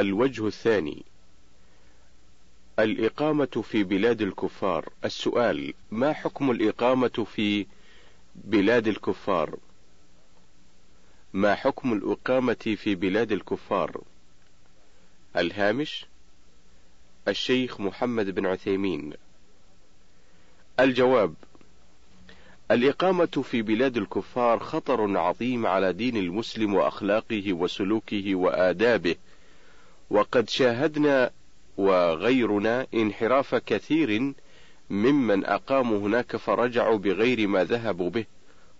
الوجه الثاني. الإقامة في بلاد الكفار. السؤال ما حكم الإقامة في بلاد الكفار؟ ما حكم الإقامة في بلاد الكفار؟ الهامش الشيخ محمد بن عثيمين. الجواب الإقامة في بلاد الكفار خطر عظيم على دين المسلم وأخلاقه وسلوكه وآدابه، وقد شاهدنا وغيرنا انحراف كثير ممن أقاموا هناك فرجعوا بغير ما ذهبوا به،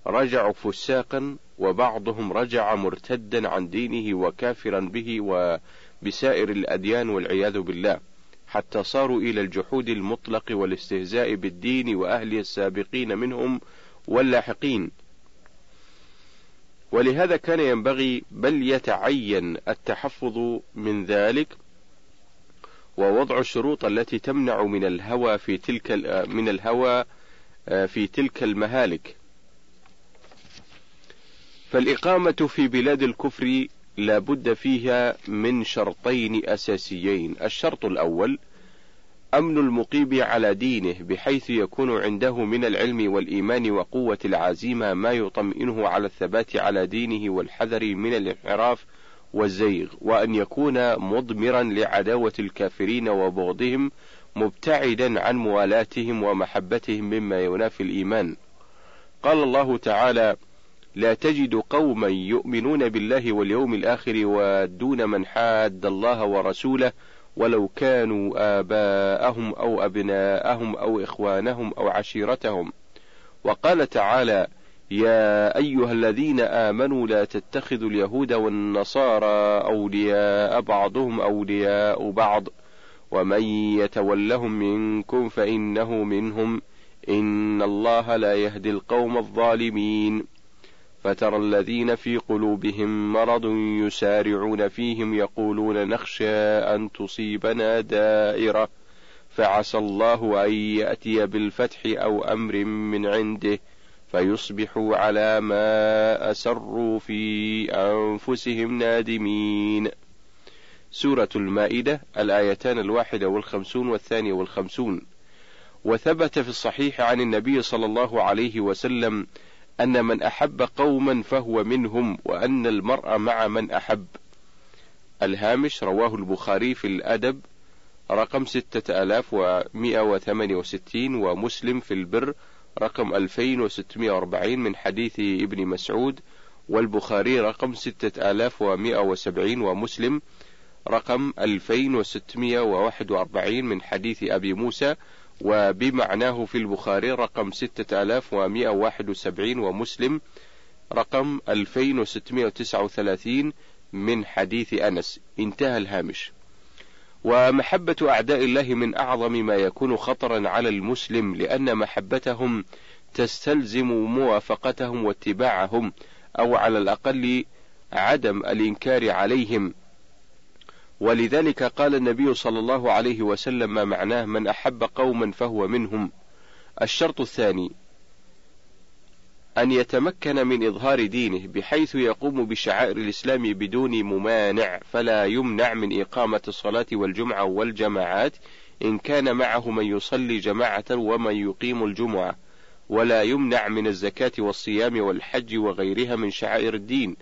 رجعوا فساقا وبعضهم رجع مرتدا عن دينه وكافرا به وبسائر الأديان والعياذ بالله. حتى صاروا إلى الجحود المطلق والاستهزاء بالدين وأهله السابقين منهم واللاحقين ولهذا كان ينبغي بل يتعين التحفظ من ذلك ووضع الشروط التي تمنع من الهوى في تلك من الهوى آه، في تلك المهالك. فالإقامة في بلاد الكفر لا بد فيها من شرطين أساسيين. الشرط الأول أمن المقيم على دينه بحيث يكون عنده من العلم والإيمان وقوة العزيمة ما يطمئنه على الثبات على دينه والحذر من الانحراف والزيغ وأن يكون مضمرا لعداوة الكافرين وبغضهم مبتعدا عن موالاتهم ومحبتهم مما ينافي الإيمان. قال الله تعالى لا تجد قوما يؤمنون بالله واليوم الآخر يوادون من حاد الله ورسوله ولو كانوا آباءهم أو أبناءهم أو إخوانهم أو عشيرتهم. وقال تعالى يا أيها الذين آمنوا لا تتخذوا اليهود والنصارى أولياء بعضهم أولياء بعض. ومن يتولهم منكم فإنه منهم. إن الله لا يهدي القوم الظالمين. فترى الذين في قلوبهم مرض يسارعون فيهم يقولون نخشى أن تصيبنا دائرة فعسى الله أن يأتي بالفتح أو أمر من عنده فيصبحوا على ما أسروا في أنفسهم نادمين. سورة المائدة الآيتان الواحدة والخمسون والثانية والخمسون. وثبت في الصحيح عن النبي صلى الله عليه وسلم أن من أحب قوما فهو منهم وأن المرء مع من أحب. الهامش رواه البخاري في الأدب رقم ستة آلاف ومئة وثمانية وستين ومسلم في البر رقم ألفين وستمائة وأربعين من حديث ابن مسعود والبخاري رقم ستة آلاف ومئة وسبعين ومسلم رقم ألفين وستمائة وواحد وأربعين من حديث أبي موسى وبمعناه في البخاري رقم 6171 ومسلم رقم 2639 من حديث أنس. انتهى الهامش. ومحبة أعداء الله من أعظم ما يكون خطرا على المسلم لأن محبتهم تستلزم موافقتهم واتباعهم أو على الأقل عدم الإنكار عليهم. ولذلك قال النبي صلى الله عليه وسلم ما معناه من أحب قوما فهو منهم. الشرط الثاني أن يتمكن من إظهار دينه بحيث يقوم بشعائر الإسلام بدون ممانع فلا يمنع من إقامة الصلاة والجمعة والجماعات إن كان معه من يصلي جماعة ومن يقيم الجمعة. ولا يمنع من الزكاة والصيام والحج وغيرها من شعائر الدين.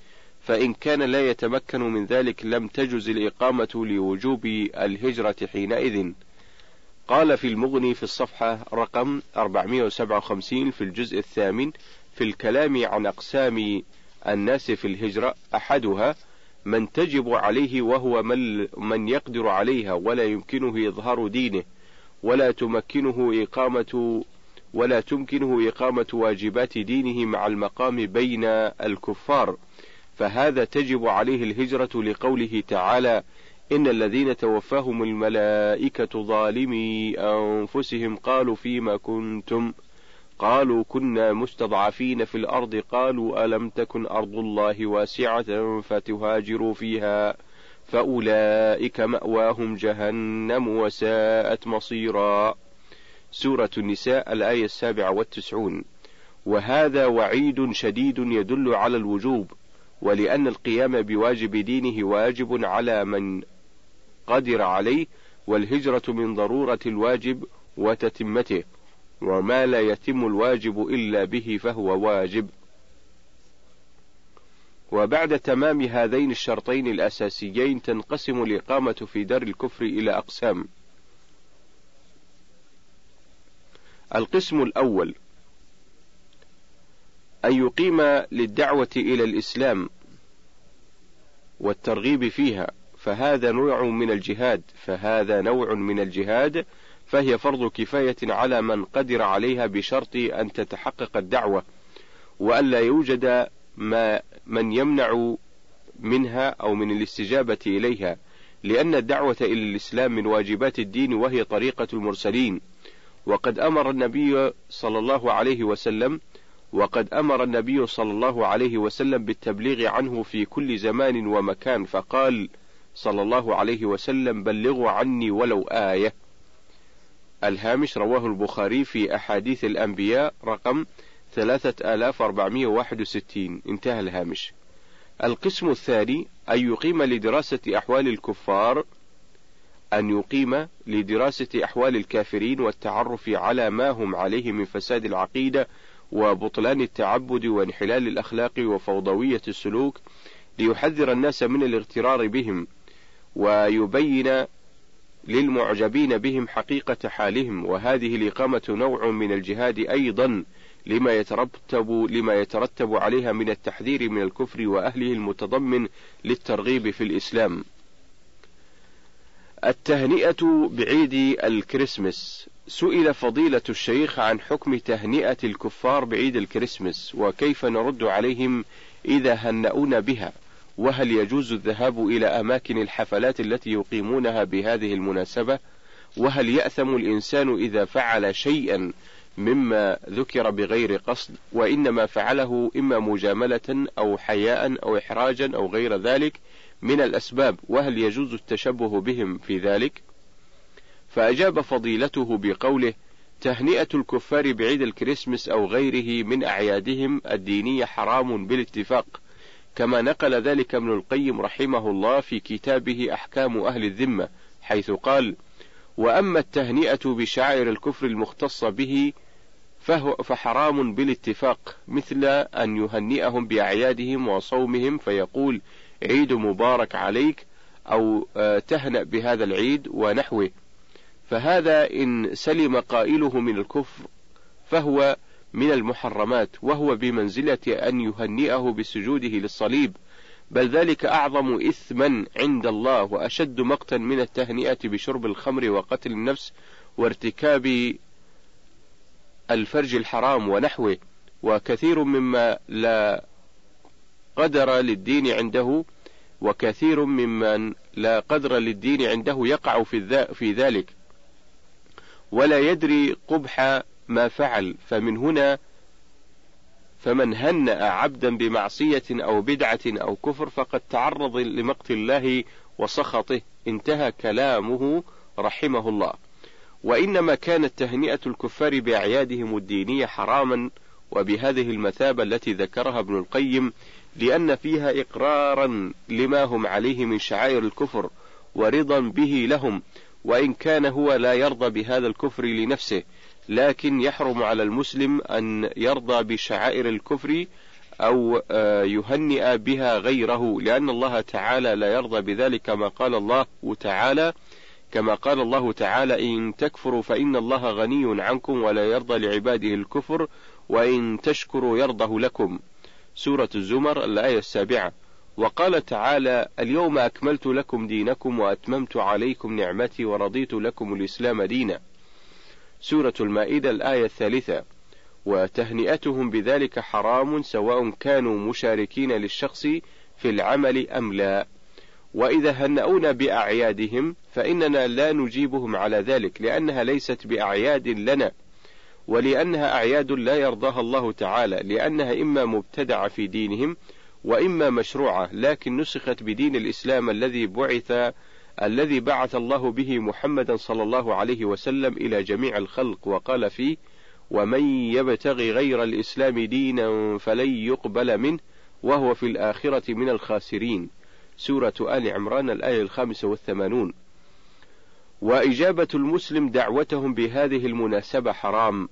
فإن كان لا يتمكن من ذلك لم تجز الإقامة لوجوب الهجرة حينئذ. قال في المغني في الصفحة رقم 457 في الجزء الثامن في الكلام عن أقسام الناس في الهجرة أحدها من تجب عليه وهو من, من يقدر عليها ولا يمكنه إظهار دينه ولا تمكنه إقامة ولا تمكنه إقامة واجبات دينه مع المقام بين الكفار فهذا تجب عليه الهجرة لقوله تعالى إن الذين توفاهم الملائكة ظالمي أنفسهم قالوا فيما كنتم؟ قالوا كنا مستضعفين في الأرض قالوا ألم تكن أرض الله واسعة فتهاجروا فيها؟ فأولئك مأواهم جهنم وساءت مصيرا. سورة النساء الآية السابعة والتسعون. وهذا وعيد شديد يدل على الوجوب. ولأن القيام بواجب دينه واجب على من قدر عليه والهجرة من ضرورة الواجب وتتمته وما لا يتم الواجب إلا به فهو واجب. وبعد تمام هذين الشرطين الأساسيين تنقسم الإقامة في دار الكفر إلى أقسام. القسم الأول أن يقيم للدعوة إلى الإسلام والترغيب فيها فهذا نوع من الجهاد فهذا نوع من الجهاد فهي فرض كفاية على من قدر عليها بشرط أن تتحقق الدعوة وألا يوجد ما من يمنع منها أو من الاستجابة إليها لأن الدعوة إلى الإسلام من واجبات الدين وهي طريقة المرسلين. وقد أمر النبي صلى الله عليه وسلم وقد أمر النبي صلى الله عليه وسلم بالتبليغ عنه في كل زمان ومكان فقال صلى الله عليه وسلم بلغوا عني ولو آية. الهامش رواه البخاري في أحاديث الأنبياء رقم 3461 انتهى الهامش. القسم الثاني أن يقيم لدراسة أحوال الكفار أن يقيم لدراسة أحوال الكافرين والتعرف على ما هم عليه من فساد العقيدة وبطلان التعبد وانحلال الأخلاق وفوضوية السلوك ليحذر الناس من الاغترار بهم ويبين للمعجبين بهم حقيقة حالهم وهذه الإقامة نوع من الجهاد أيضا لما يترتب لما يترتب عليها من التحذير من الكفر وأهله المتضمن للترغيب في الإسلام. التهنئة بعيد الكريسماس سئل فضيلة الشيخ عن حكم تهنئة الكفار بعيد الكريسماس وكيف نرد عليهم إذا هنؤونا بها؟ وهل يجوز الذهاب إلى أماكن الحفلات التي يقيمونها بهذه المناسبة؟ وهل يأثم الإنسان إذا فعل شيئا مما ذكر بغير قصد؟ وإنما فعله إما مجاملة أو حياء أو إحراجا أو غير ذلك؟ من الأسباب وهل يجوز التشبه بهم في ذلك؟ فأجاب فضيلته بقوله تهنئة الكفار بعيد الكريسماس أو غيره من أعيادهم الدينية حرام بالاتفاق كما نقل ذلك ابن القيم رحمه الله في كتابه أحكام أهل الذمة حيث قال وأما التهنئة بشعائر الكفر المختصة به فهو فحرام بالاتفاق مثل أن يهنئهم بأعيادهم وصومهم فيقول عيد مبارك عليك أو آه، تهنأ بهذا العيد ونحوه. فهذا إن سلم قائله من الكفر فهو من المحرمات وهو بمنزلة أن يهنئه بسجوده للصليب. بل ذلك أعظم إثما عند الله وأشد مقتا من التهنئة بشرب الخمر وقتل النفس وارتكاب الفرج الحرام ونحوه. وكثير مما لا قدر للدين عنده وكثير ممن لا قدر للدين عنده يقع في, في ذلك. ولا يدري قبح ما فعل فمن هنا فمن هنأ عبدا بمعصية أو بدعة أو كفر فقد تعرض لمقت الله وسخطه. انتهى كلامه رحمه الله. وإنما كانت تهنئة الكفار بأعيادهم الدينية حراما وبهذه المثابة التي ذكرها ابن القيم لأن فيها إقرارا لما هم عليه من شعائر الكفر ورضا به لهم وإن كان هو لا يرضى بهذا الكفر لنفسه لكن يحرم على المسلم أن يرضى بشعائر الكفر أو آه، يهنئ بها غيره لأن الله تعالى لا يرضى بذلك كما قال الله تعالى كما قال الله تعالى إن تكفروا فإن الله غني عنكم ولا يرضى لعباده الكفر وإن تشكروا يرضه لكم. سورة الزمر الآية السابعة. وقال تعالى اليوم أكملت لكم دينكم وأتممت عليكم نعمتي ورضيت لكم الإسلام دينا. سورة المائدة الآية الثالثة. وتهنئتهم بذلك حرام سواء كانوا مشاركين للشخص في العمل أم لا. وإذا هنؤونا بأعيادهم فإننا لا نجيبهم على ذلك لأنها ليست بأعياد لنا. ولأنها أعياد لا يرضاها الله تعالى لأنها إما مبتدعة في دينهم وإما مشروعة لكن نسخت بدين الإسلام الذي بعث الذي بعث الله به محمدا صلى الله عليه وسلم إلى جميع الخلق وقال فيه ومن يبتغي غير الإسلام دينا فلن يقبل منه وهو في الآخرة من الخاسرين. سورة آل عمران الآية الخامسة والثمانون. وإجابة المسلم دعوتهم بهذه المناسبة حرام.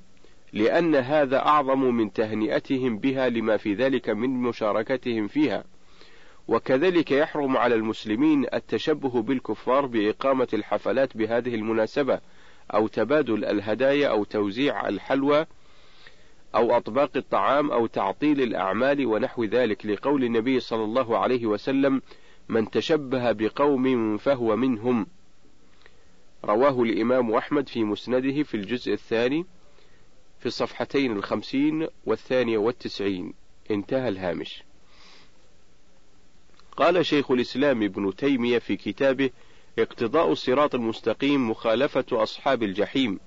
لأن هذا أعظم من تهنئتهم بها لما في ذلك من مشاركتهم فيها. وكذلك يحرم على المسلمين التشبه بالكفار بإقامة الحفلات بهذه المناسبة أو تبادل الهدايا أو توزيع الحلوى أو أطباق الطعام أو تعطيل الأعمال ونحو ذلك. لقول النبي صلى الله عليه وسلم من تشبه بقوم فهو منهم رواه الإمام أحمد في مسنده في الجزء الثاني. في الصفحتين الخمسين والثانية والتسعين. انتهى الهامش. قال شيخ الإسلام ابن تيمية في كتابه اقتضاء الصراط المستقيم مخالفة أصحاب الجحيم.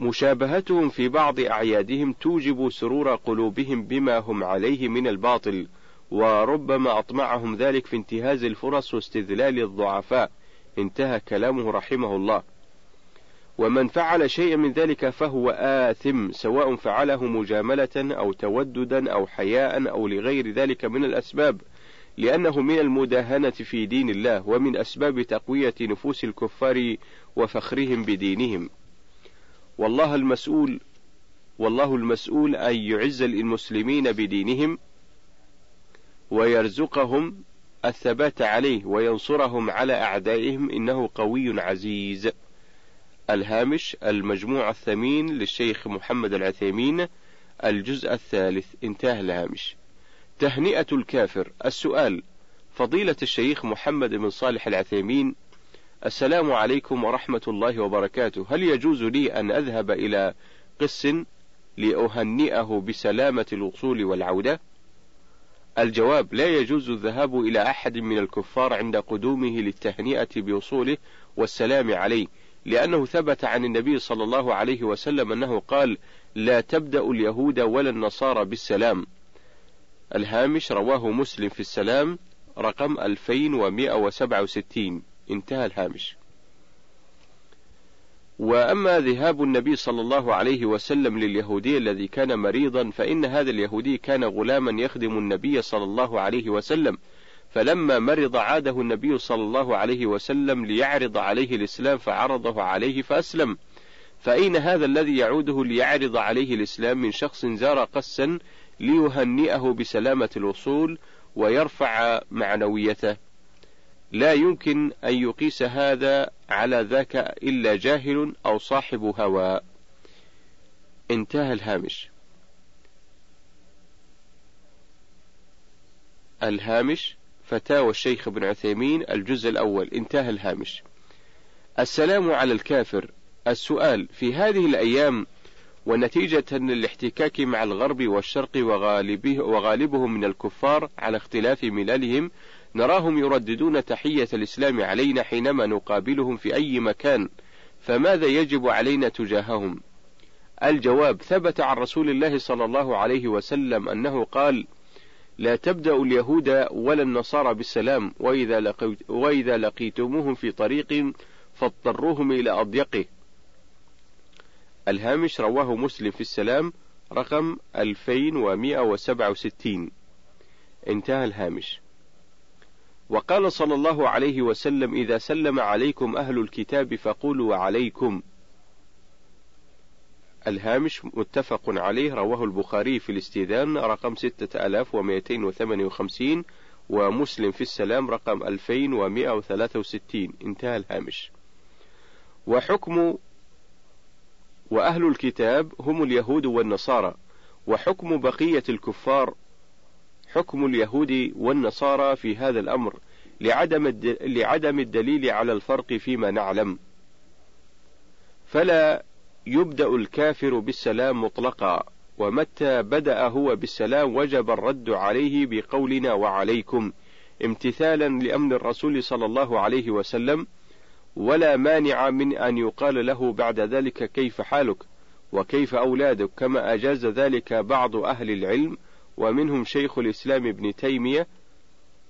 مشابهتهم في بعض أعيادهم توجب سرور قلوبهم بما هم عليه من الباطل وربما أطمعهم ذلك في انتهاز الفرص واستذلال الضعفاء. انتهى كلامه رحمه الله. ومن فعل شيئا من ذلك فهو آثم سواء فعله مجاملة أو توددا أو حياء أو لغير ذلك من الأسباب لأنه من المداهنة في دين الله ومن أسباب تقوية نفوس الكفار وفخرهم بدينهم. والله المسؤول والله المسؤول أن يعز المسلمين بدينهم ويرزقهم الثبات عليه وينصرهم على أعدائهم إنه قوي عزيز. الهامش المجموع الثمين للشيخ محمد العثيمين الجزء الثالث انتهى الهامش. تهنئة الكافر. السؤال فضيلة الشيخ محمد بن صالح العثيمين السلام عليكم ورحمة الله وبركاته. هل يجوز لي أن أذهب إلى قس لأهنئه بسلامة الوصول والعودة؟ الجواب لا يجوز الذهاب إلى أحد من الكفار عند قدومه للتهنئة بوصوله والسلام عليه. لأنه ثبت عن النبي صلى الله عليه وسلم أنه قال لا تبدأ اليهود ولا النصارى بالسلام. الهامش رواه مسلم في السلام رقم 2167 انتهى الهامش. وأما ذهاب النبي صلى الله عليه وسلم لليهودي الذي كان مريضا فإن هذا اليهودي كان غلاما يخدم النبي صلى الله عليه وسلم. فلما مرض عاده النبي صلى الله عليه وسلم ليعرض عليه الإسلام فعرضه عليه فأسلم. فأين هذا الذي يعوده ليعرض عليه الإسلام من شخص زار قسا ليهنئه بسلامة الوصول ويرفع معنويته؟ لا يمكن أن يقيس هذا على ذاك إلا جاهل أو صاحب هوى. انتهى الهامش. الهامش فتاوى الشيخ ابن عثيمين الجزء الأول. انتهى الهامش. السلام على الكافر. السؤال في هذه الأيام ونتيجة للاحتكاك مع الغرب والشرق وغالبه وغالبهم من الكفار على اختلاف ملالهم نراهم يرددون تحية الإسلام علينا حينما نقابلهم في أي مكان فماذا يجب علينا تجاههم؟ الجواب ثبت عن رسول الله صلى الله عليه وسلم أنه قال لا تبدأ اليهود ولا النصارى بالسلام وإذا, لقيت وإذا لقيتموهم في طريق فاضطروهم إلى أضيقه. الهامش رواه مسلم في السلام رقم 2167 انتهى الهامش. وقال صلى الله عليه وسلم إذا سلم عليكم أهل الكتاب فقولوا عليكم. الهامش متفق عليه رواه البخاري في الاستئذان رقم 6258 ومسلم في السلام رقم 2163 انتهى الهامش. وحكم وأهل الكتاب هم اليهود والنصارى وحكم بقية الكفار حكم اليهود والنصارى في هذا الأمر لعدم لعدم الدليل على الفرق فيما نعلم. فلا يبدأ الكافر بالسلام مطلقا ومتى بدأ هو بالسلام وجب الرد عليه بقولنا وعليكم امتثالا لأمر الرسول صلى الله عليه وسلم ولا مانع من أن يقال له بعد ذلك كيف حالك وكيف أولادك كما أجاز ذلك بعض أهل العلم ومنهم شيخ الإسلام ابن تيمية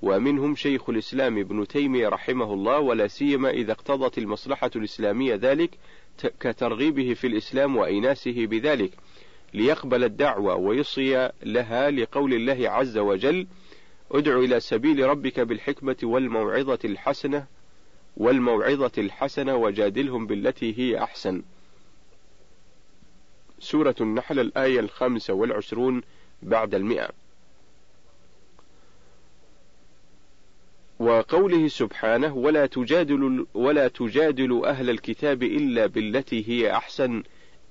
ومنهم شيخ الإسلام ابن تيمية رحمه الله ولا سيما إذا اقتضت المصلحة الإسلامية ذلك كترغيبه في الإسلام وإيناسه بذلك. ليقبل الدعوة ويصي لها لقول الله عز وجل ادع إلى سبيل ربك بالحكمة والموعظة الحسنة والموعظة الحسنة وجادلهم بالتي هي أحسن. سورة النحل الآية الخامسة والعشرون بعد المئة. وقوله سبحانه ولا تجادل ولا تجادل أهل الكتاب إلا بالتي هي أحسن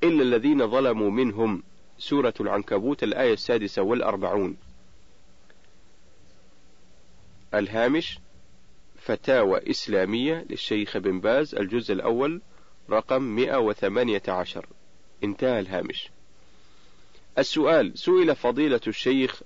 إلا الذين ظلموا منهم. سورة العنكبوت الآية السادسة والأربعون. الهامش فتاوى إسلامية للشيخ بن باز الجزء الأول رقم 118 انتهى الهامش. السؤال سئل فضيلة الشيخ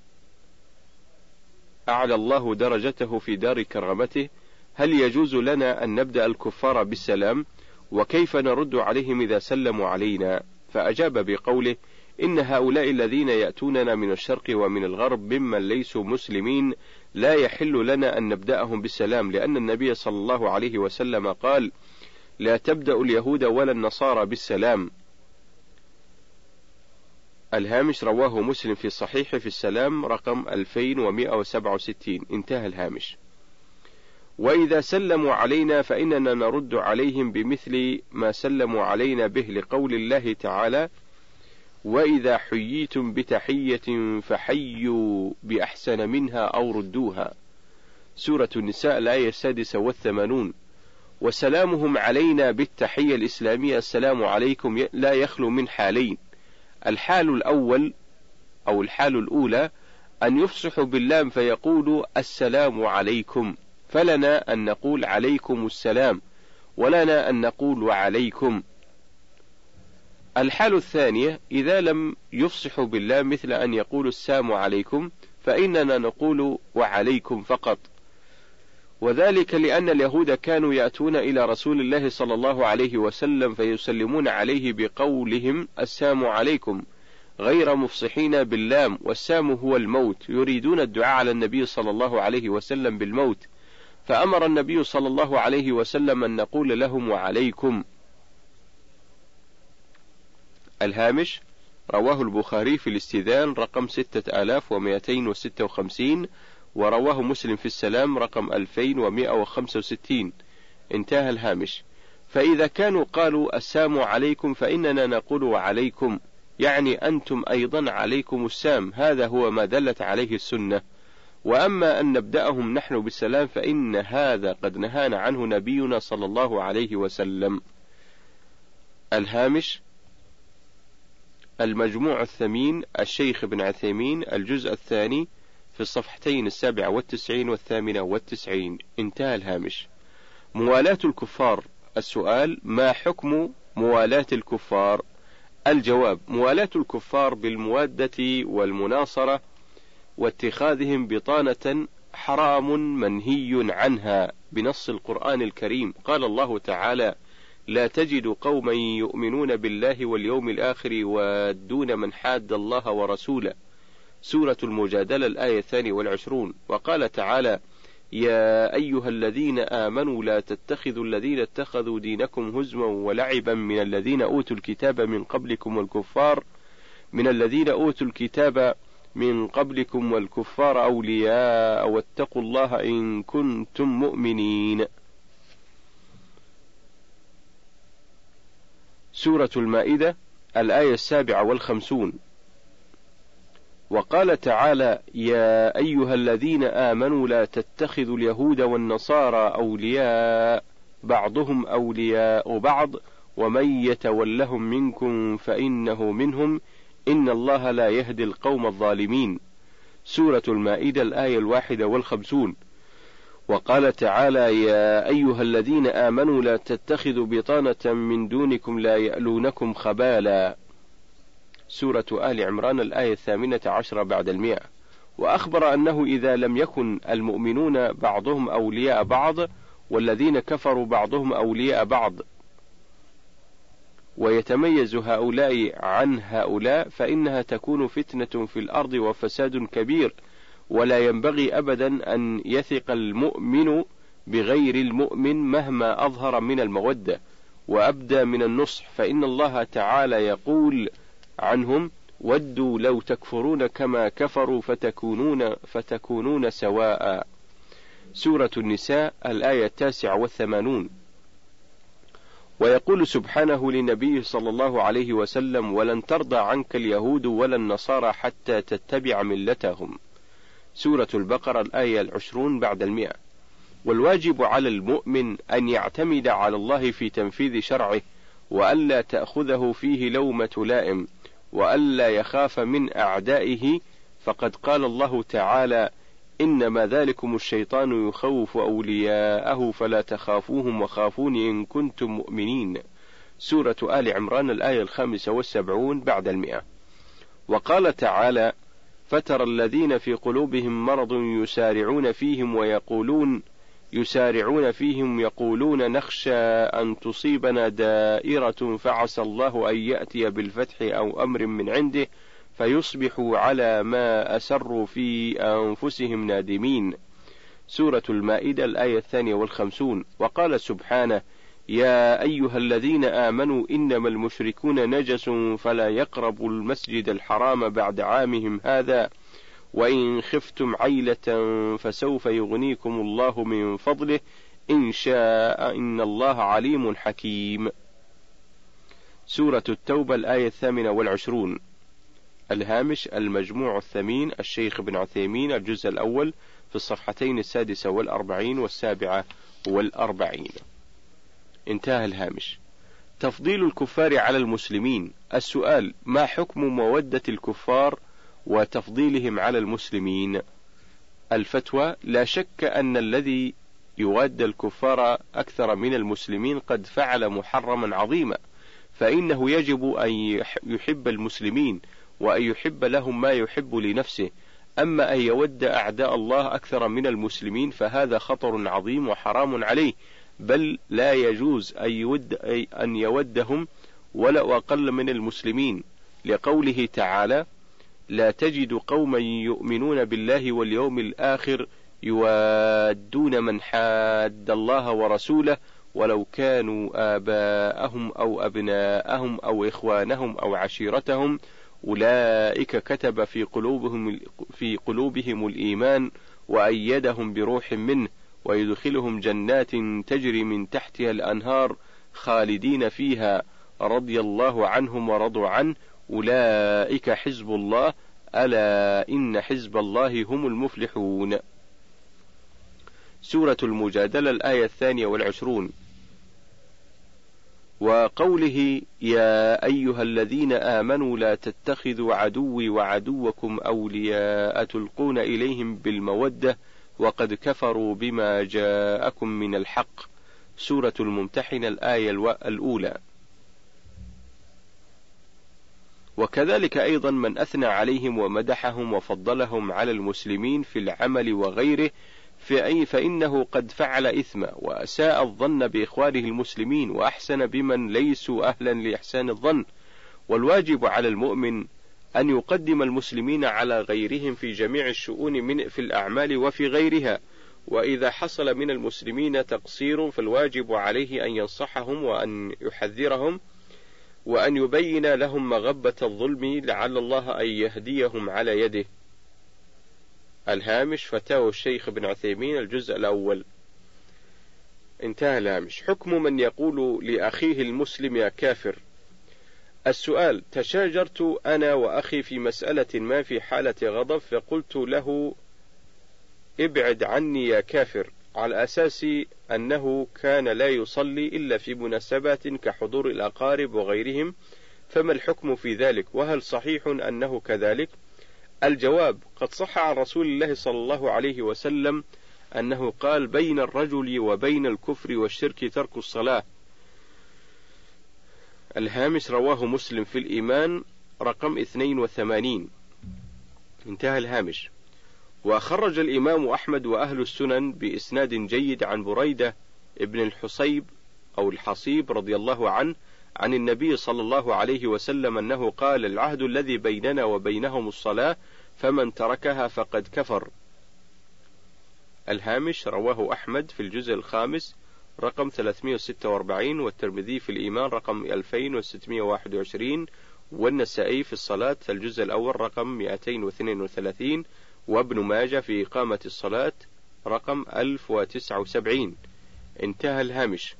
أعلى الله درجته في دار كرامته هل يجوز لنا أن نبدأ الكفار بالسلام؟ وكيف نرد عليهم إذا سلموا علينا؟ فأجاب بقوله إن هؤلاء الذين يأتوننا من الشرق ومن الغرب ممن ليسوا مسلمين لا يحل لنا أن نبدأهم بالسلام لأن النبي صلى الله عليه وسلم قال لا تبدأ اليهود ولا النصارى بالسلام. الهامش رواه مسلم في الصحيح في السلام رقم 2167 انتهى الهامش. وإذا سلموا علينا فإننا نرد عليهم بمثل ما سلموا علينا به لقول الله تعالى وإذا حييتم بتحية فحيوا بأحسن منها أو ردوها. سورة النساء الآية السادسة والثمانون. وسلامهم علينا بالتحية الإسلامية. السلام عليكم. لا يخلو من حالين. الحال الأول أو الحال الأولى أن يفصحوا باللام فيقولوا السلام عليكم فلنا أن نقول عليكم السلام ولنا أن نقول وعليكم الحال الثانية إذا لم يفصحوا باللام مثل أن يقولوا السلام عليكم فإننا نقول وعليكم فقط. وذلك لأن اليهود كانوا يأتون إلى رسول الله صلى الله عليه وسلم فيسلمون عليه بقولهم السام عليكم. غير مفصحين باللام والسام هو الموت. يريدون الدعاء على النبي صلى الله عليه وسلم بالموت. فأمر النبي صلى الله عليه وسلم أن نقول لهم وعليكم. الهامش رواه البخاري في الاستدان رقم 6256 ورواه مسلم في السلام رقم 2165 انتهى الهامش. فإذا كانوا قالوا السام عليكم فإننا نقول وعليكم يعني أنتم أيضا عليكم السام. هذا هو ما دلت عليه السنة. وأما أن نبدأهم نحن بالسلام فإن هذا قد نهانا عنه نبينا صلى الله عليه وسلم. الهامش المجموع الثمين الشيخ ابن عثيمين الجزء الثاني في الصفحتين السابعة والتسعين والثامنة والتسعين. انتهى الهامش. موالاة الكفار. السؤال ما حكم موالاة الكفار؟ الجواب موالاة الكفار بالموادة والمناصرة واتخاذهم بطانة حرام منهي عنها. بنص القرآن الكريم. قال الله تعالى لا تجد قوما يؤمنون بالله واليوم الآخر يوادون من حاد الله ورسوله. سورة المجادلة الآية الثانية والعشرون وقال تعالى يا أيها الذين آمنوا لا تتخذوا الذين اتخذوا دينكم هزوا ولعبا من الذين أوتوا الكتاب من قبلكم والكفار من الذين أوتوا الكتاب من قبلكم والكفار أولياء واتقوا الله إن كنتم مؤمنين. سورة المائدة الآية السابعة والخمسون وقال تعالى يا أيها الذين آمنوا لا تتخذوا اليهود والنصارى أولياء بعضهم أولياء بعض ومن يتولهم منكم فإنه منهم إن الله لا يهدي القوم الظالمين. سورة المائدة الآية الواحدة والخمسون. وقال تعالى يا أيها الذين آمنوا لا تتخذوا بطانة من دونكم لا يألونكم خبالا. سورة آل عمران الآية الثامنة عشرة بعد المئة. وأخبر أنه إذا لم يكن المؤمنون بعضهم أولياء بعض والذين كفروا بعضهم أولياء بعض ويتميز هؤلاء عن هؤلاء فإنها تكون فتنة في الأرض وفساد كبير. ولا ينبغي أبدا أن يثق المؤمن بغير المؤمن مهما أظهر من المودة. وأبدى من النصح فإن الله تعالى يقول عنهم ودوا لو تكفرون كما كفروا فتكونون فتكونون سواء. سورة النساء الآية التاسعة والثمانون. ويقول سبحانه لنبيه صلى الله عليه وسلم ولن ترضى عنك اليهود ولا النصارى حتى تتبع ملتهم سورة البقرة الآية العشرون بعد المئة. والواجب على المؤمن أن يعتمد على الله في تنفيذ شرعه وألا تأخذه فيه لومة لائم. وألا يخاف من أعدائه فقد قال الله تعالى إنما ذلكم الشيطان يخوف أولياءه فلا تخافوهم وخافون إن كنتم مؤمنين. سورة آل عمران الآية الخامسة والسبعون بعد المئة. وقال تعالى فترى الذين في قلوبهم مرض يسارعون فيهم ويقولون يسارعون فيهم يقولون نخشى أن تصيبنا دائرة فعسى الله أن يأتي بالفتح أو أمر من عنده فيصبحوا على ما أسروا في أنفسهم نادمين. سورة المائدة الآية الثانية والخمسون، وقال سبحانه: يا أيها الذين آمنوا إنما المشركون نجس فلا يقربوا المسجد الحرام بعد عامهم هذا وإن خفتم عيلة فسوف يغنيكم الله من فضله. إن شاء إن الله عليم حكيم. سورة التوبة الآية الثامنة والعشرون. الهامش المجموع الثمين الشيخ بن عثيمين الجزء الأول في الصفحتين السادسة والأربعين والسابعة والأربعين. انتهى الهامش. تفضيل الكفار على المسلمين. السؤال ما حكم مودة الكفار وتفضيلهم على المسلمين. الفتوى لا شك أن الذي يواد الكفار أكثر من المسلمين قد فعل محرما عظيما فإنه يجب أن يحب المسلمين وأن يحب لهم ما يحب لنفسه. أما أن يود أعداء الله أكثر من المسلمين فهذا خطر عظيم وحرام عليه بل لا يجوز أن يود أن يودهم ولا أقل من المسلمين. لقوله تعالى لا تجد قوما يؤمنون بالله واليوم الآخر يوادون من حاد الله ورسوله ولو كانوا آباءهم أو أبناءهم أو إخوانهم أو عشيرتهم. أولئك كتب في قلوبهم في قلوبهم الإيمان وأيدهم بروح منه ويدخلهم جنات تجري من تحتها الأنهار خالدين فيها رضي الله عنهم ورضوا عنه. أولئك حزب الله ألا إن حزب الله هم المفلحون. سورة المجادلة الآية الثانية والعشرون. وقوله يا أيها الذين آمنوا لا تتخذوا عدوي وعدوكم أولياء تلقون إليهم بالمودة وقد كفروا بما جاءكم من الحق. سورة الممتحنة الآية الأولى. وكذلك أيضا من أثنى عليهم ومدحهم وفضلهم على المسلمين في العمل وغيره فأي فإنه قد فعل إثما وأساء الظن بإخوانه المسلمين وأحسن بمن ليسوا أهلا لإحسان الظن. والواجب على المؤمن أن يقدم المسلمين على غيرهم في جميع الشؤون من في الأعمال وفي غيرها. وإذا حصل من المسلمين تقصير فالواجب عليه أن ينصحهم وأن يحذرهم وأن يبين لهم مغبة الظلم لعل الله أن يهديهم على يده. الهامش فتاوى الشيخ ابن عثيمين الجزء الأول. انتهى الهامش. حكم من يقول لأخيه المسلم يا كافر. السؤال تشاجرت أنا وأخي في مسألة ما في حالة غضب فقلت له ابعد عني يا كافر. على أساس أنه كان لا يصلي إلا في مناسبات كحضور الأقارب وغيرهم فما الحكم في ذلك؟ وهل صحيح أنه كذلك؟ الجواب قد صح عن رسول الله صلى الله عليه وسلم أنه قال بين الرجل وبين الكفر والشرك ترك الصلاة. الهامش رواه مسلم في الإيمان رقم 82 انتهى الهامش. وخرج الإمام أحمد وأهل السنن بإسناد جيد عن بريدة ابن الحصيب أو الحصيب رضي الله عنه عن النبي صلى الله عليه وسلم أنه قال العهد الذي بيننا وبينهم الصلاة فمن تركها فقد كفر. الهامش رواه أحمد في الجزء الخامس رقم 346 والترمذي في الإيمان رقم 2621 والنسائي في الصلاة الجزء الأول رقم 232 وابن ماجه في إقامة الصلاة رقم 1079 انتهى الهامش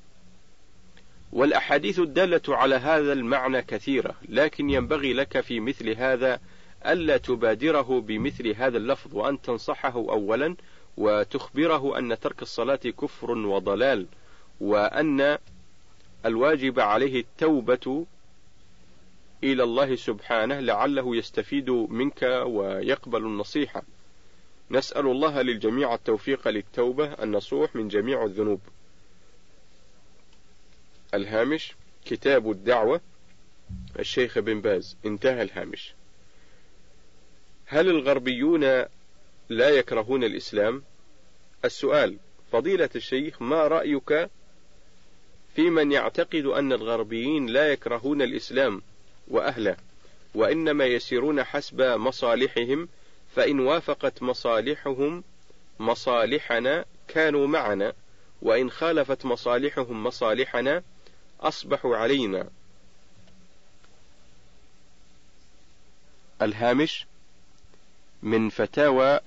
والأحاديث الدالة على هذا المعنى كثيرة لكن ينبغي لك في مثل هذا ألا تبادره بمثل هذا اللفظ وأن تنصحه أولا وتخبره أن ترك الصلاة كفر وضلال وأن الواجب عليه التوبة إلى الله سبحانه لعله يستفيد منك ويقبل النصيحة. نسأل الله للجميع التوفيق للتوبة النصوح من جميع الذنوب. الهامش كتاب الدعوة الشيخ بن باز انتهى الهامش. هل الغربيون لا يكرهون الإسلام؟ السؤال فضيلة الشيخ ما رأيك في من يعتقد أن الغربيين لا يكرهون الإسلام وأهله وإنما يسيرون حسب مصالحهم فإن وافقت مصالحهم مصالحنا كانوا معنا وإن خالفت مصالحهم مصالحنا أصبحوا علينا. الهامش من فتاوى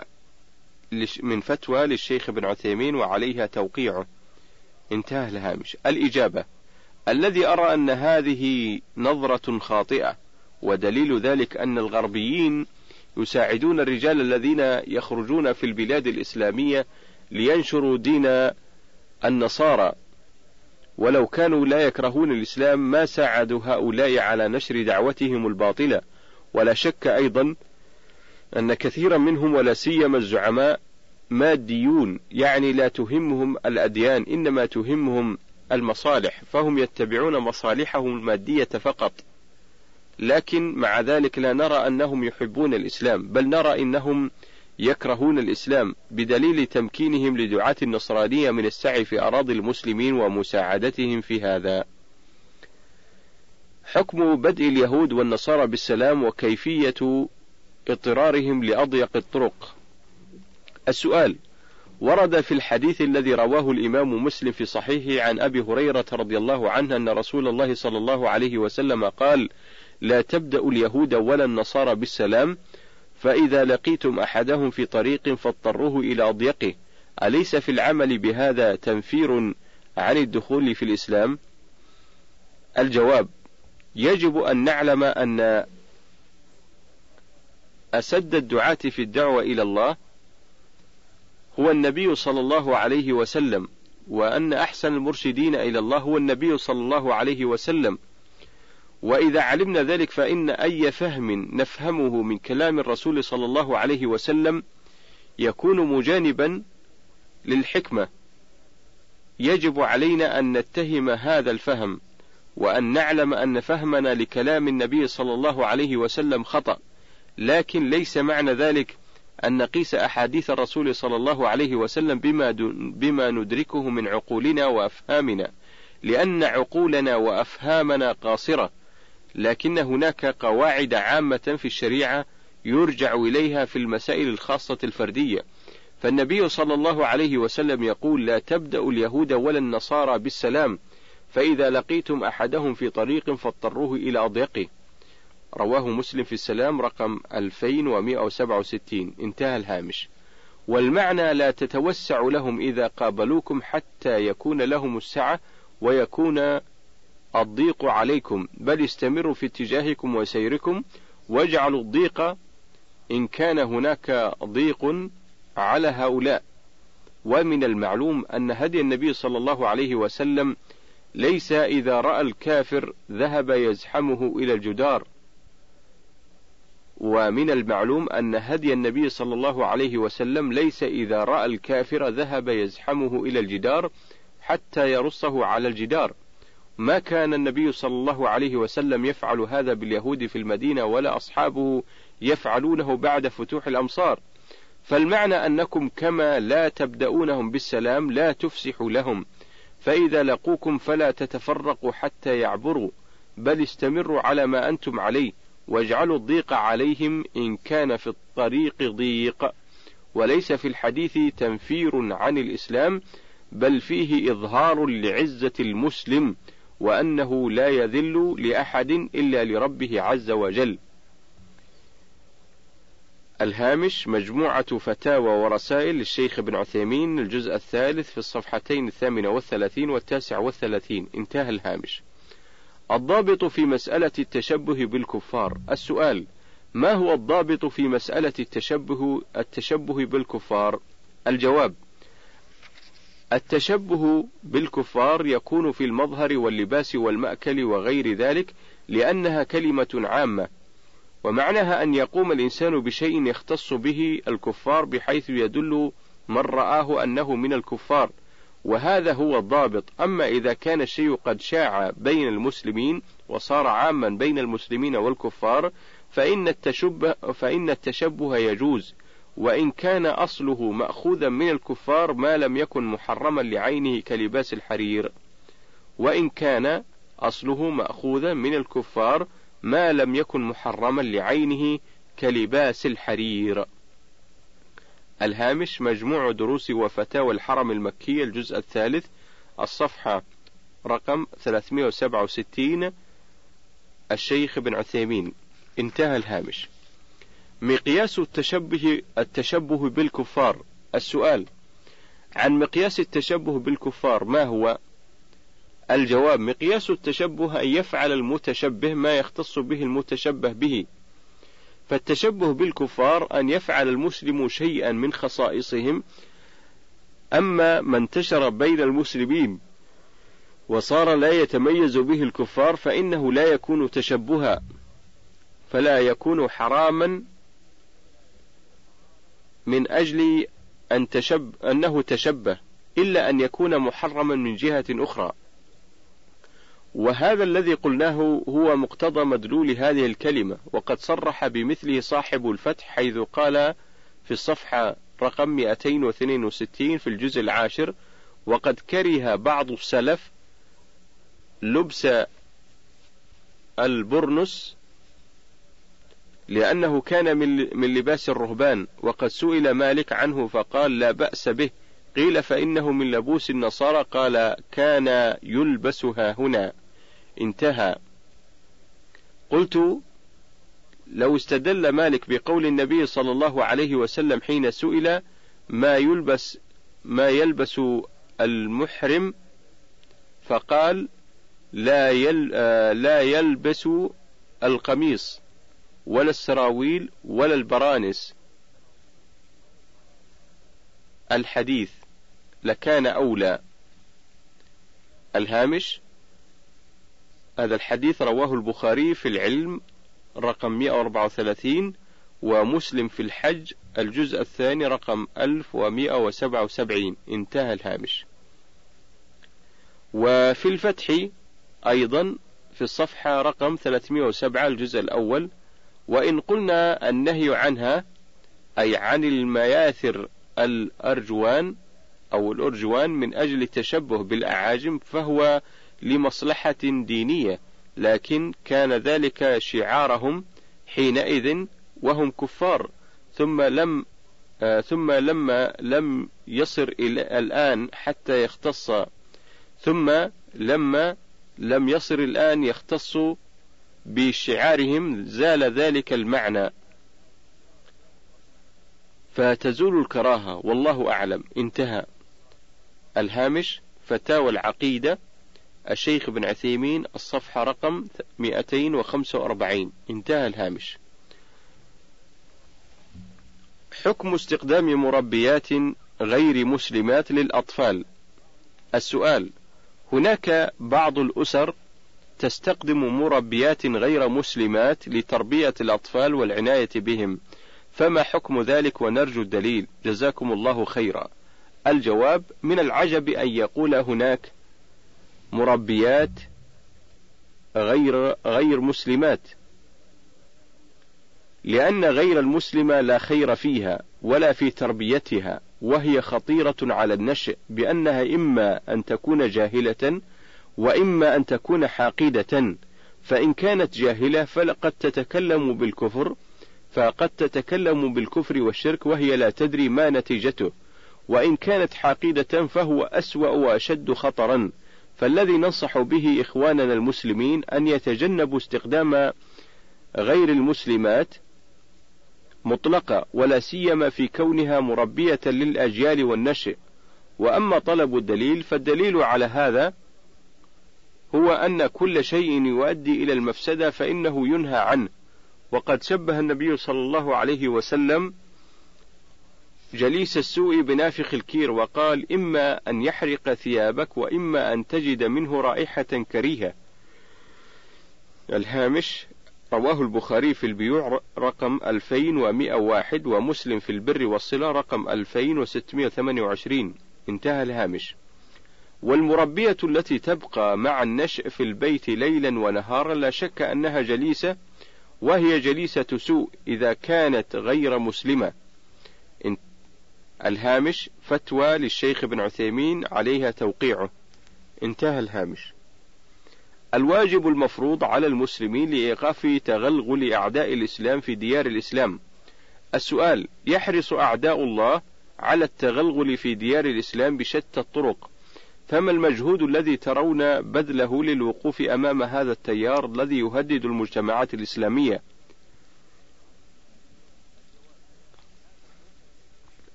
من فتوى للشيخ ابن عثيمين وعليها توقيعه انتهى الهامش. الإجابة الذي أرى أن هذه نظرة خاطئة ودليل ذلك أن الغربيين يساعدون الرجال الذين يخرجون في البلاد الإسلامية لينشروا دين النصارى. ولو كانوا لا يكرهون الإسلام ما ساعدوا هؤلاء على نشر دعوتهم الباطلة. ولا شك أيضا أن كثيرا منهم ولا سيما الزعماء ماديون يعني لا تهمهم الأديان إنما تهمهم المصالح فهم يتبعون مصالحهم المادية فقط. لكن مع ذلك لا نرى أنهم يحبون الإسلام بل نرى أنهم يكرهون الإسلام بدليل تمكينهم لدعاة النصرانية من السعي في أراضي المسلمين ومساعدتهم في هذا. حكم بدء اليهود والنصارى بالسلام وكيفية اضطرارهم لأضيق الطرق. السؤال ورد في الحديث الذي رواه الإمام مسلم في صحيحه عن أبي هريرة رضي الله عنه أن رسول الله صلى الله عليه وسلم قال: لا تبدأ اليهود ولا النصارى بالسلام، فإذا لقيتم أحدهم في طريق فاضطروه إلى أضيقه، أليس في العمل بهذا تنفير عن الدخول في الإسلام؟ الجواب: يجب أن نعلم أن أسد الدعاة في الدعوة إلى الله هو النبي صلى الله عليه وسلم وأن أحسن المرشدين إلى الله هو النبي صلى الله عليه وسلم وإذا علمنا ذلك فإن أي فهم نفهمه من كلام الرسول صلى الله عليه وسلم يكون مجانبا للحكمة. يجب علينا أن نتهم هذا الفهم وأن نعلم أن فهمنا لكلام النبي صلى الله عليه وسلم خطأ لكن ليس معنى ذلك أن نقيس أحاديث الرسول صلى الله عليه وسلم بما, بما ندركه من عقولنا وأفهامنا لأن عقولنا وأفهامنا قاصرة. لكن هناك قواعد عامة في الشريعة يرجع إليها في المسائل الخاصة الفردية. فالنبي صلى الله عليه وسلم يقول لا تبدأ اليهود ولا النصارى بالسلام فإذا لقيتم أحدهم في طريق فاضطروه إلى أضيقه رواه مسلم في السلام رقم 2167 انتهى الهامش. والمعنى لا تتوسع لهم إذا قابلوكم حتى يكون لهم السعة ويكون الضيق عليكم بل استمروا في اتجاهكم وسيركم واجعلوا الضيق إن كان هناك ضيق على هؤلاء. ومن المعلوم أن هدي النبي صلى الله عليه وسلم ليس إذا رأى الكافر ذهب يزحمه إلى الجدار. ومن المعلوم أن هدي النبي صلى الله عليه وسلم ليس إذا رأى الكافر ذهب يزحمه إلى الجدار حتى يرصه على الجدار. ما كان النبي صلى الله عليه وسلم يفعل هذا باليهود في المدينة ولا أصحابه يفعلونه بعد فتوح الأمصار. فالمعنى أنكم كما لا تبدأونهم بالسلام لا تفسحوا لهم. فإذا لقوكم فلا تتفرقوا حتى يعبروا بل استمروا على ما أنتم عليه واجعلوا الضيق عليهم إن كان في الطريق ضيق. وليس في الحديث تنفير عن الإسلام بل فيه إظهار لعزة المسلم. وأنه لا يذل لأحد إلا لربه عز وجل. الهامش مجموعة فتاوى ورسائل للشيخ ابن عثيمين الجزء الثالث في الصفحتين الثامنة والثلاثين والتاسع والثلاثين. انتهى الهامش. الضابط في مسألة التشبه بالكفار. السؤال ما هو الضابط في مسألة التشبه التشبه بالكفار؟ الجواب التشبه بالكفار يكون في المظهر واللباس والمأكل وغير ذلك لأنها كلمة عامة ومعناها أن يقوم الإنسان بشيء يختص به الكفار بحيث يدل من رآه أنه من الكفار وهذا هو الضابط. أما إذا كان الشيء قد شاع بين المسلمين وصار عاما بين المسلمين والكفار فإن التشبه, فإن التشبه يجوز. وإن كان أصله مأخوذا من الكفار ما لم يكن محرما لعينه كلباس الحرير. وإن كان أصله مأخوذا من الكفار ما لم يكن محرما لعينه كلباس الحرير. الهامش مجموع دروس وفتاوى الحرم المكي الجزء الثالث الصفحة رقم 367 الشيخ ابن عثيمين. انتهى الهامش. مقياس التشبه التشبه بالكفار. السؤال عن مقياس التشبه بالكفار ما هو؟ الجواب مقياس التشبه أن يفعل المتشبه ما يختص به المتشبه به. فالتشبه بالكفار أن يفعل المسلم شيئا من خصائصهم أما ما انتشر بين المسلمين وصار لا يتميز به الكفار فإنه لا يكون تشبها فلا يكون حراما من أجل أن تشب أنه تشبه إلا أن يكون محرما من جهة أخرى. وهذا الذي قلناه هو مقتضى مدلول هذه الكلمة وقد صرح بمثله صاحب الفتح حيث قال في الصفحة رقم 262 في الجزء العاشر وقد كره بعض السلف لبس البرنس لأنه كان من لباس الرهبان وقد سئل مالك عنه فقال لا بأس به. قيل فإنه من لبوس النصارى قال كان يلبسها هنا. انتهى. قلت لو استدل مالك بقول النبي صلى الله عليه وسلم حين سئل ما يلبس ما يلبس المحرم فقال لا يل لا يلبس القميص. ولا السراويل ولا البرانس. الحديث لكان أولى. الهامش هذا الحديث رواه البخاري في العلم رقم 134 ومسلم في الحج الجزء الثاني رقم 1177 انتهى الهامش. وفي الفتح أيضا في الصفحة رقم 307 الجزء الأول وإن قلنا النهي عنها أي عن المياثر الأرجوان أو الأرجوان من أجل التشبه بالأعاجم فهو لمصلحة دينية لكن كان ذلك شعارهم حينئذ وهم كفار. ثم لم آه ثم لما لم يصر إلى الآن حتى يختص ثم لما لم يصر الآن يختص بشعارهم زال ذلك المعنى. فتزول الكراهة والله أعلم. انتهى. الهامش فتاوى العقيدة الشيخ ابن عثيمين الصفحة رقم 245 انتهى الهامش. حكم استخدام مربيات غير مسلمات للأطفال. السؤال هناك بعض الأسر تستخدم مربيات غير مسلمات لتربية الأطفال والعناية بهم. فما حكم ذلك ونرجو الدليل؟ جزاكم الله خيرا. الجواب من العجب أن يقول هناك مربيات غير غير مسلمات. لأن غير المسلمة لا خير فيها ولا في تربيتها وهي خطيرة على النشء بأنها إما أن تكون جاهلة وإما أن تكون حاقدة فإن كانت جاهلة فلقد تتكلم بالكفر فقد تتكلم بالكفر والشرك وهي لا تدري ما نتيجته. وإن كانت حاقدة فهو أسوأ وأشد خطرا. فالذي ننصح به إخواننا المسلمين أن يتجنبوا استخدام غير المسلمات مطلقة ولا سيما في كونها مربية للأجيال والنشء وأما طلب الدليل فالدليل على هذا هو أن كل شيء يؤدي إلى المفسدة فإنه ينهى عنه. وقد شبه النبي صلى الله عليه وسلم جليس السوء بنافخ الكير وقال إما أن يحرق ثيابك وإما أن تجد منه رائحة كريهة. الهامش رواه البخاري في البيوع رقم 2101 ومسلم في البر والصلة رقم 2628 انتهى الهامش. والمربية التي تبقى مع النشء في البيت ليلا ونهارا لا شك أنها جليسة وهي جليسة سوء إذا كانت غير مسلمة. الهامش فتوى للشيخ ابن عثيمين عليها توقيعه. انتهى الهامش. الواجب المفروض على المسلمين لإيقاف تغلغل أعداء الإسلام في ديار الإسلام. السؤال يحرص أعداء الله على التغلغل في ديار الإسلام بشتى الطرق فما المجهود الذي ترون بذله للوقوف أمام هذا التيار الذي يهدد المجتمعات الإسلامية؟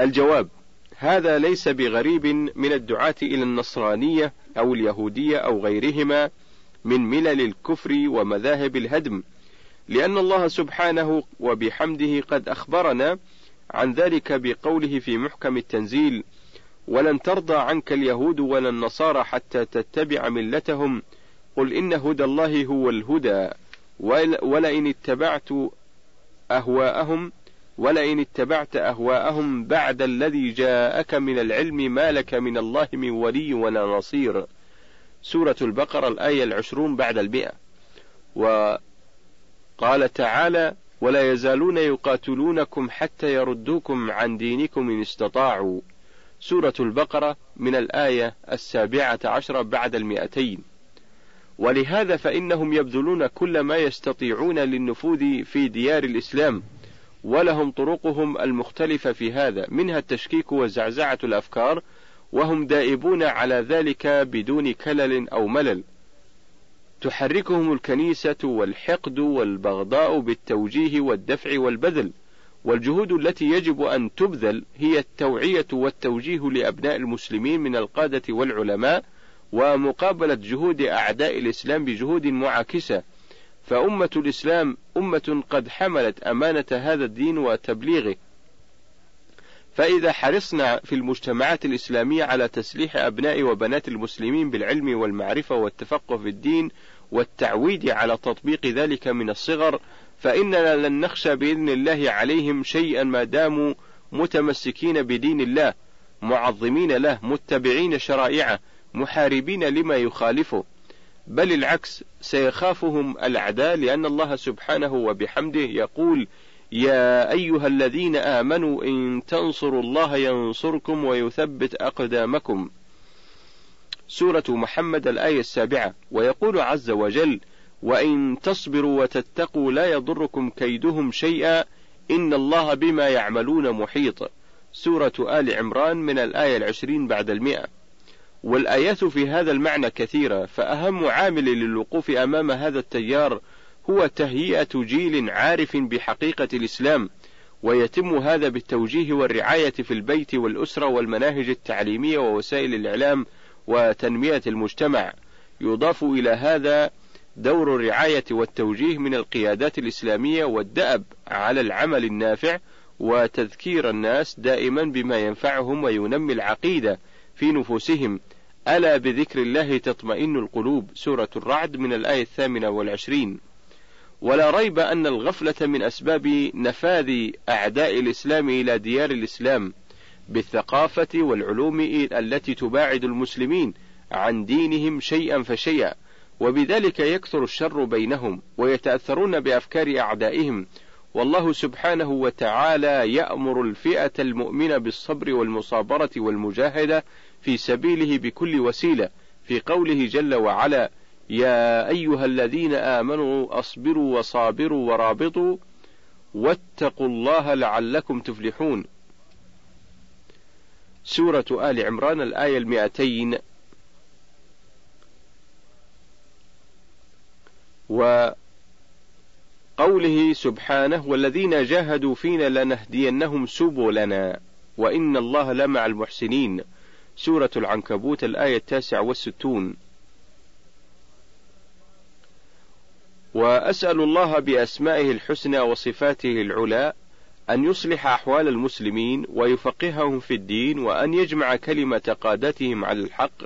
الجواب هذا ليس بغريب من الدعاة إلى النصرانية أو اليهودية أو غيرهما من ملل الكفر ومذاهب الهدم لأن الله سبحانه وبحمده قد أخبرنا عن ذلك بقوله في محكم التنزيل ولن ترضى عنك اليهود ولا النصارى حتى تتبع ملتهم. قل إن هدى الله هو الهدى. ولئن اتبعت أهواءهم ولئن اتبعت أهواءهم بعد الذي جاءك من العلم ما لك من الله من ولي ولا نصير. سورة البقرة الآية العشرون بعد المئة. وقال تعالى ولا يزالون يقاتلونكم حتى يردوكم عن دينكم إن استطاعوا. سورة البقرة من الآية السابعة عشرة بعد المئتين. ولهذا فإنهم يبذلون كل ما يستطيعون للنفوذ في ديار الإسلام ولهم طرقهم المختلفة في هذا منها التشكيك وزعزعة الأفكار وهم دائبون على ذلك بدون كلل أو ملل. تحركهم الكنيسة والحقد والبغضاء بالتوجيه والدفع والبذل. والجهود التي يجب أن تبذل هي التوعية والتوجيه لأبناء المسلمين من القادة والعلماء ومقابلة جهود أعداء الإسلام بجهود معاكسة. فأمة الإسلام أمة قد حملت أمانة هذا الدين وتبليغه. فإذا حرصنا في المجتمعات الإسلامية على تسليح أبناء وبنات المسلمين بالعلم والمعرفة والتفقه في الدين والتعويد على تطبيق ذلك من الصغر فإننا لن نخشى بإذن الله عليهم شيئا ما داموا متمسكين بدين الله معظمين له متبعين شرائعه محاربين لما يخالفه. بل العكس سيخافهم الأعداء لأن الله سبحانه وبحمده يقول يا أيها الذين آمنوا إن تنصروا الله ينصركم ويثبت أقدامكم. سورة محمد الآية السابعة. ويقول عز وجل وإن تصبروا وتتقوا لا يضركم كيدهم شيئا إن الله بما يعملون محيط. سورة آل عمران من الآية العشرين بعد المئة. والآيات في هذا المعنى كثيرة فأهم عامل للوقوف أمام هذا التيار هو تهيئة جيل عارف بحقيقة الإسلام ويتم هذا بالتوجيه والرعاية في البيت والأسرة والمناهج التعليمية ووسائل الإعلام وتنمية المجتمع. يضاف إلى هذا دور الرعاية والتوجيه من القيادات الإسلامية والدأب على العمل النافع وتذكير الناس دائما بما ينفعهم وينمي العقيدة في نفوسهم. ألا بذكر الله تطمئن القلوب. سورة الرعد من الآية الثامنة والعشرين. ولا ريب أن الغفلة من أسباب نفاذ أعداء الإسلام إلى ديار الإسلام بالثقافة والعلوم التي تباعد المسلمين عن دينهم شيئا فشيئا. وبذلك يكثر الشر بينهم ويتأثرون بأفكار أعدائهم. والله سبحانه وتعالى يأمر الفئة المؤمنة بالصبر والمصابرة والمجاهدة في سبيله بكل وسيلة في قوله جل وعلا يا أيها الذين آمنوا أصبروا وصابروا ورابطوا واتقوا الله لعلكم تفلحون. سورة آل عمران الآية المئتين و قوله سبحانه والذين جاهدوا فينا لنهدينهم سبلنا وإن الله لمع المحسنين. سورة العنكبوت الآية التاسعة والستون. وأسأل الله بأسمائه الحسنى وصفاته العلى أن يصلح أحوال المسلمين ويفقههم في الدين وأن يجمع كلمة قادتهم على الحق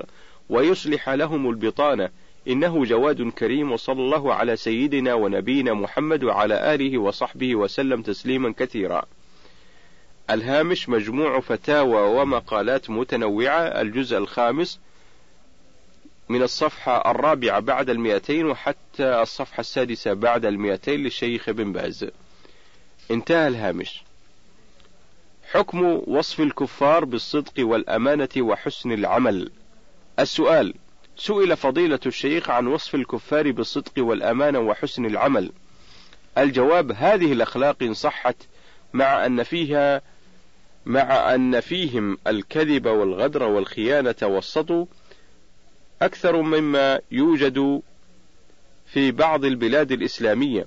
ويصلح لهم البطانة إنه جواد كريم وصلى الله على سيدنا ونبينا محمد وعلى آله وصحبه وسلم تسليما كثيرا. الهامش مجموع فتاوى ومقالات متنوعة. الجزء الخامس من الصفحة الرابعة بعد المئتين وحتى الصفحة السادسة بعد المئتين للشيخ بن باز. انتهى الهامش. حكم وصف الكفار بالصدق والأمانة وحسن العمل. السؤال سئل فضيلة الشيخ عن وصف الكفار بالصدق والأمانة وحسن العمل. الجواب هذه الأخلاق إن صحت مع أن فيها مع أن فيهم الكذب والغدر والخيانة والسطو أكثر مما يوجد في بعض البلاد الإسلامية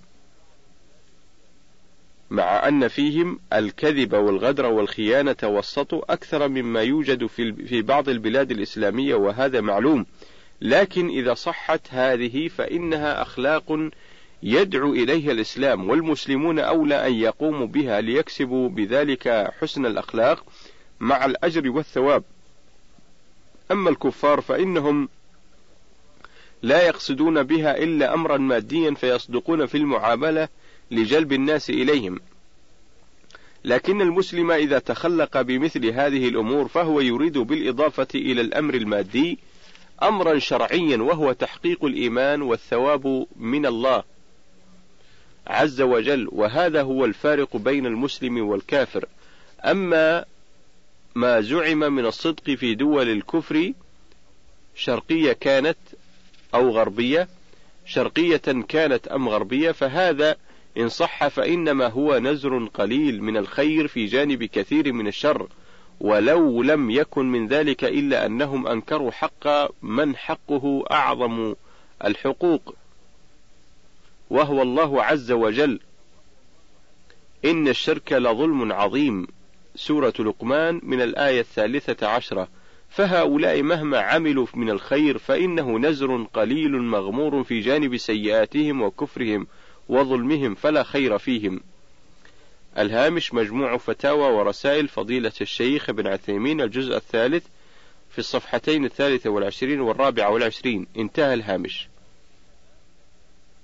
مع أن فيهم الكذب والغدر والخيانة والسطو أكثر مما يوجد في بعض البلاد الإسلامية وهذا معلوم، لكن إذا صحت هذه فإنها أخلاق يدعو إليها الإسلام والمسلمون أولى أن يقوموا بها ليكسبوا بذلك حسن الأخلاق مع الأجر والثواب. أما الكفار فإنهم لا يقصدون بها إلا أمرا ماديا فيصدقون في المعاملة لجلب الناس إليهم. لكن المسلم إذا تخلق بمثل هذه الأمور فهو يريد بالإضافة إلى الأمر المادي أمرا شرعيا وهو تحقيق الإيمان والثواب من الله عز وجل وهذا هو الفارق بين المسلم والكافر. أما ما زعم من الصدق في دول الكفر شرقية كانت أو غربية شرقية كانت أم غربية فهذا إن صح فإنما هو نزر قليل من الخير في جانب كثير من الشر. ولو لم يكن من ذلك إلا أنهم أنكروا حق من حقه أعظم الحقوق وهو الله عز وجل. إن الشرك لظلم عظيم. سورة لقمان من الآية الثالثة عشرة. فهؤلاء مهما عملوا من الخير فإنه نزر قليل مغمور في جانب سيئاتهم وكفرهم وظلمهم فلا خير فيهم. الهامش مجموع فتاوى ورسائل فضيلة الشيخ ابن عثيمين الجزء الثالث في الصفحتين الثالثة والعشرين والرابعة والعشرين. انتهى الهامش.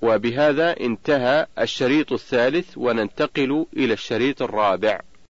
وبهذا انتهى الشريط الثالث وننتقل إلى الشريط الرابع.